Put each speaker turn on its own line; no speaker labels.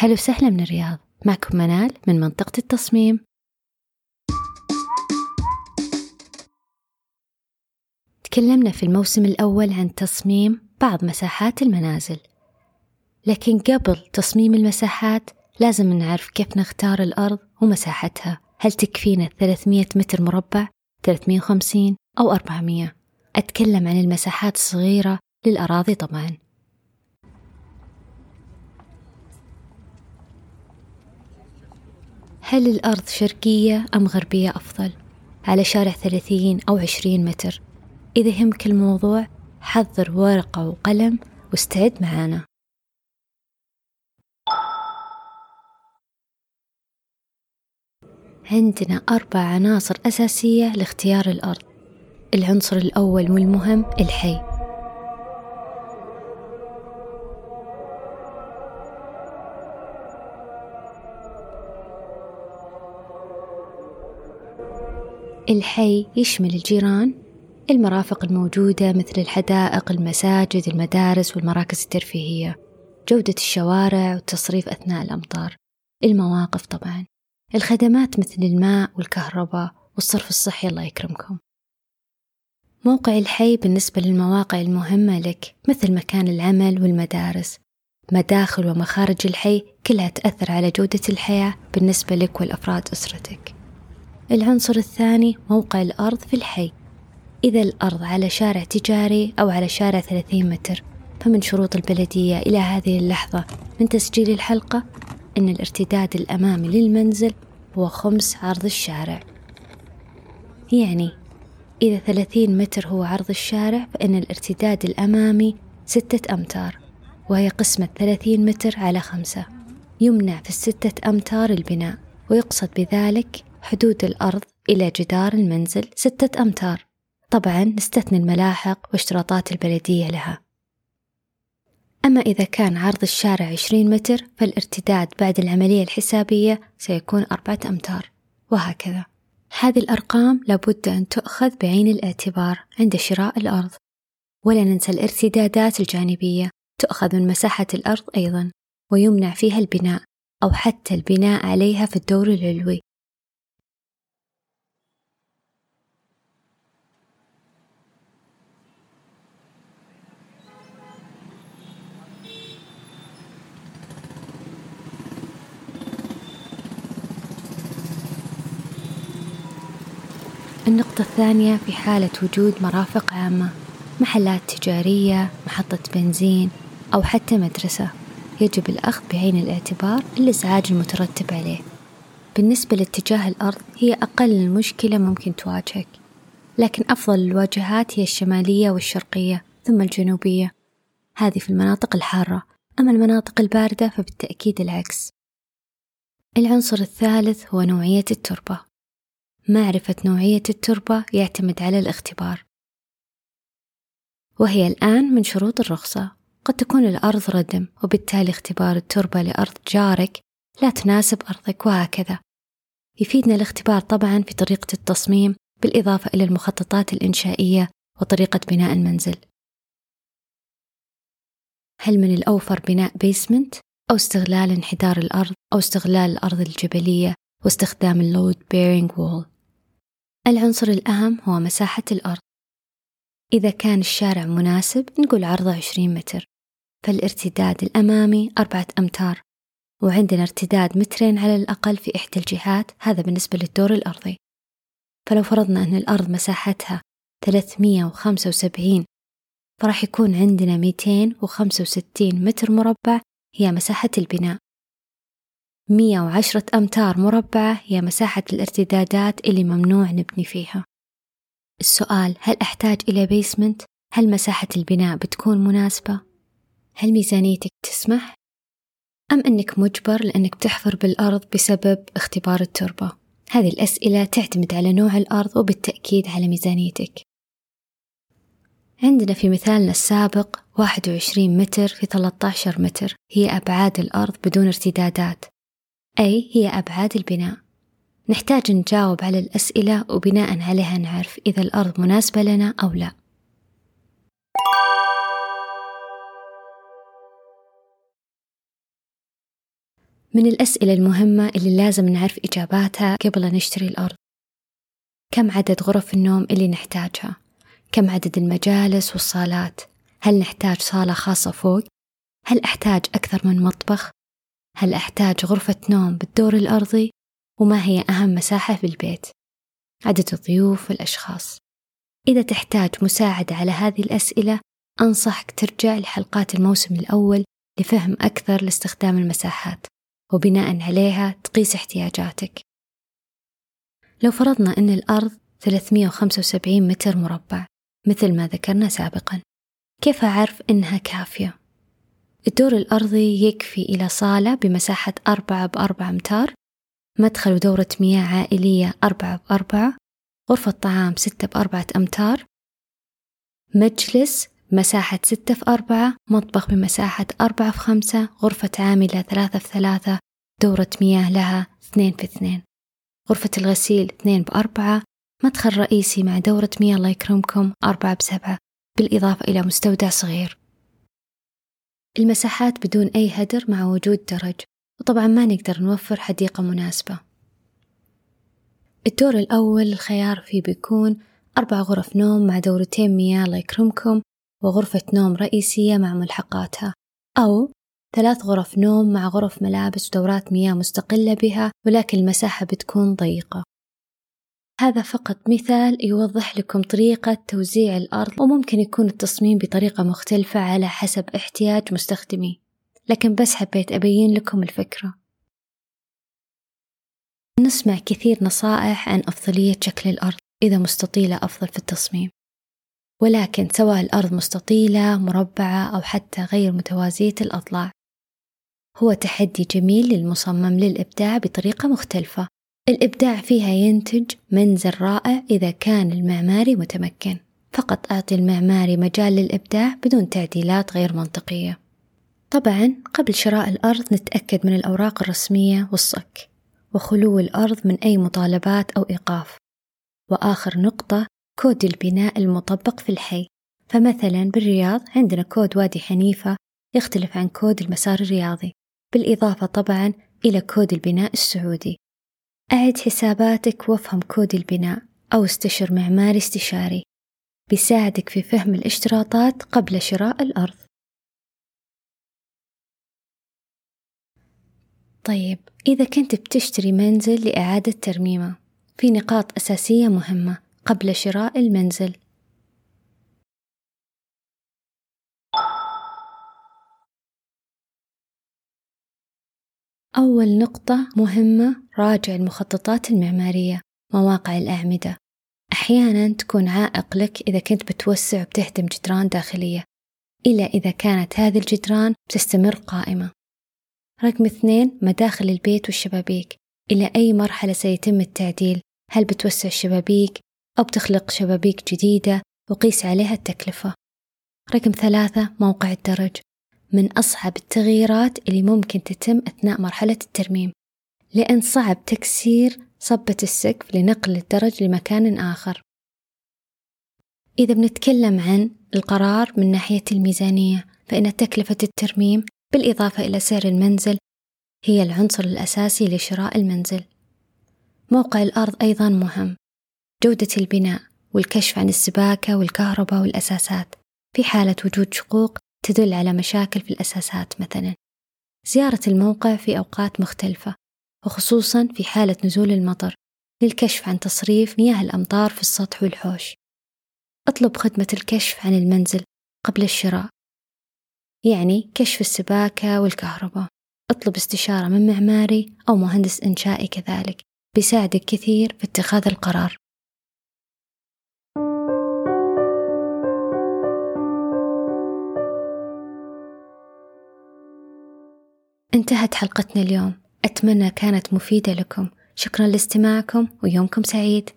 هلا وسهلا من الرياض. معكم منال من منطقة التصميم. تكلمنا في الموسم الأول عن تصميم بعض مساحات المنازل. لكن قبل تصميم المساحات لازم نعرف كيف نختار الأرض ومساحتها. هل تكفينا 300 متر مربع 350 أو 400 أتكلم عن المساحات الصغيرة للأراضي طبعا. هل الأرض شرقية أم غربية أفضل؟ على شارع ثلاثين أو عشرين متر. إذا يهمك الموضوع حضر ورقة وقلم واستعد معانا. عندنا أربع عناصر أساسية لاختيار الأرض. العنصر الأول والمهم الحي. الحي يشمل الجيران المرافق الموجودة مثل الحدائق المساجد المدارس والمراكز الترفيهية جودة الشوارع والتصريف أثناء الأمطار المواقف طبعا الخدمات مثل الماء والكهرباء والصرف الصحي الله يكرمكم. موقع الحي بالنسبة للمواقع المهمة لك مثل مكان العمل والمدارس. مداخل ومخارج الحي كلها تأثر على جودة الحياة بالنسبة لك والأفراد أسرتك. العنصر الثاني موقع الأرض في الحي. إذا الأرض على شارع تجاري أو على شارع 30 متر فمن شروط البلدية إلى هذه اللحظة. من تسجيل الحلقة أن الارتداد الأمامي للمنزل هو خمس عرض الشارع. يعني إذا 30 متر هو عرض الشارع فإن الارتداد الأمامي ستة أمتار وهي قسمة 30 متر على خمسة. يمنع في الستة أمتار البناء ويقصد بذلك حدود الأرض إلى جدار المنزل ستة أمتار. طبعا نستثني الملاحق واشتراطات البلدية لها. أما إذا كان عرض الشارع عشرين متر فالارتداد بعد العملية الحسابية سيكون أربعة أمتار. وهكذا. هذه الأرقام لابد أن تؤخذ بعين الاعتبار عند شراء الأرض. ولا ننسى الارتدادات الجانبية. تؤخذ من مساحة الأرض أيضا ويمنع فيها البناء أو حتى البناء عليها في الدور العلوي. النقطة الثانية في حالة وجود مرافق عامة محلات تجارية محطة بنزين أو حتى مدرسة. يجب الأخذ بعين الاعتبار الإزعاج المترتب عليه. بالنسبة لاتجاه الأرض هي أقل المشكلة ممكن تواجهك. لكن أفضل الواجهات هي الشمالية والشرقية ثم الجنوبية. هذه في المناطق الحارة. أما المناطق الباردة فبالتأكيد العكس. العنصر الثالث هو نوعية التربة. معرفة نوعية التربة يعتمد على الاختبار. وهي الآن من شروط الرخصة. قد تكون الأرض ردم وبالتالي اختبار التربة لأرض جارك لا تناسب أرضك وهكذا. يفيدنا الاختبار طبعا في طريقة التصميم بالإضافة إلى المخططات الإنشائية وطريقة بناء المنزل. هل من الأوفر بناء basement أو استغلال انحدار الأرض أو استغلال الأرض الجبلية واستخدام ال load bearing wall العنصر الأهم هو مساحة الأرض. إذا كان الشارع مناسب نقول عرضه 20 متر. فالارتداد الأمامي أربعة أمتار. وعندنا ارتداد مترين على الأقل في إحدى الجهات هذا بالنسبة للدور الأرضي. فلو فرضنا أن الأرض مساحتها 375 فراح يكون عندنا 265 متر مربع هي مساحة البناء. 110 أمتار مربعة هي مساحة الارتدادات اللي ممنوع نبني فيها السؤال هل أحتاج إلى بيسمنت؟ هل مساحة البناء بتكون مناسبة؟ هل ميزانيتك تسمح؟ أم أنك مجبر لأنك تحفر بالأرض بسبب اختبار التربة؟ هذه الأسئلة تعتمد على نوع الأرض وبالتأكيد على ميزانيتك عندنا في مثالنا السابق 21 متر في 13 متر هي أبعاد الأرض بدون ارتدادات أي هي أبعاد البناء نحتاج نجاوب على الأسئلة وبناء عليها نعرف إذا الأرض مناسبة لنا أو لا من الأسئلة المهمة اللي لازم نعرف إجاباتها قبل أن نشتري الأرض كم عدد غرف النوم اللي نحتاجها؟ كم عدد المجالس والصالات؟ هل نحتاج صالة خاصة فوق؟ هل أحتاج أكثر من مطبخ؟ هل أحتاج غرفة نوم بالدور الأرضي؟ وما هي أهم مساحة في البيت؟ عدد الضيوف والأشخاص إذا تحتاج مساعدة على هذه الأسئلة أنصحك ترجع لحلقات الموسم الأول لفهم أكثر لاستخدام المساحات وبناء عليها تقيس احتياجاتك لو فرضنا أن الأرض 375 متر مربع مثل ما ذكرنا سابقا كيف أعرف إنها كافية؟ الدور الأرضي يكفي إلى صالة بمساحة أربعة بأربعة أمتار مدخل ودورة مياه عائلية أربعة بأربعة غرفة طعام ستة بأربعة أمتار مجلس مساحة ستة في أربعة مطبخ بمساحة أربعة في خمسة غرفة عاملة ثلاثة في ثلاثة دورة مياه لها اثنين في اثنين غرفة الغسيل اثنين بأربعة مدخل رئيسي مع دورة مياه الله يكرمكم أربعة بسبعة بالإضافة إلى مستودع صغير. المساحات بدون أي هدر مع وجود درج وطبعا ما نقدر نوفر حديقة مناسبة. الدور الأول الخيار فيه بيكون أربع غرف نوم مع دورتين مياه الله يكرمكم وغرفة نوم رئيسية مع ملحقاتها أو ثلاث غرف نوم مع غرف ملابس ودورات مياه مستقلة بها ولكن المساحة بتكون ضيقة. هذا فقط مثال يوضح لكم طريقة توزيع الأرض وممكن يكون التصميم بطريقة مختلفة على حسب احتياج مستخدمي لكن بس حبيت أبين لكم الفكرة. نسمع كثير نصائح عن أفضلية شكل الأرض إذا مستطيلة أفضل في التصميم. ولكن سواء الأرض مستطيلة مربعة أو حتى غير متوازية الأضلاع هو تحدي جميل للمصمم للإبداع بطريقة مختلفة. الإبداع فيها ينتج منزل رائع إذا كان المعماري متمكن. فقط أعطي المعماري مجال للإبداع بدون تعديلات غير منطقية. طبعا قبل شراء الأرض نتأكد من الأوراق الرسمية والصك وخلو الأرض من أي مطالبات أو إيقاف. وآخر نقطة كود البناء المطبق في الحي. فمثلا بالرياض عندنا كود وادي حنيفة يختلف عن كود المسار الرياضي. بالإضافة طبعا إلى كود البناء السعودي. أعد حساباتك وافهم كود البناء أو استشر معماري استشاري. بيساعدك في فهم الاشتراطات قبل شراء الأرض. طيب إذا كنت بتشتري منزل لإعادة ترميمه في نقاط أساسية مهمة قبل شراء المنزل. أول نقطة مهمة راجع المخططات المعمارية مواقع الأعمدة. أحيانا تكون عائق لك إذا كنت بتوسع وبتهدم جدران داخلية إلا إذا كانت هذه الجدران تستمر قائمة. رقم اثنين مداخل البيت والشبابيك. إلى أي مرحلة سيتم التعديل؟ هل بتوسع الشبابيك أو بتخلق شبابيك جديدة وقيس عليها التكلفة؟ رقم ثلاثة موقع الدرج. من أصعب التغييرات اللي ممكن تتم أثناء مرحلة الترميم لأن صعب تكسير صبة السقف لنقل الدرج لمكان آخر. إذا بنتكلم عن القرار من ناحية الميزانية فإن تكلفة الترميم بالإضافة إلى سعر المنزل هي العنصر الأساسي لشراء المنزل. موقع الأرض أيضا مهم. جودة البناء والكشف عن السباكة والكهرباء والأساسات في حالة وجود شقوق تدل على مشاكل في الأساسات مثلا زيارة الموقع في أوقات مختلفة وخصوصا في حالة نزول المطر للكشف عن تصريف مياه الأمطار في السطح والحوش. أطلب خدمة الكشف عن المنزل قبل الشراء يعني كشف السباكة والكهرباء. أطلب استشارة من معماري أو مهندس إنشائي كذلك بيساعدك كثير في اتخاذ القرار. انتهت حلقتنا اليوم. أتمنى كانت مفيدة لكم. شكرا لاستماعكم ويومكم سعيد.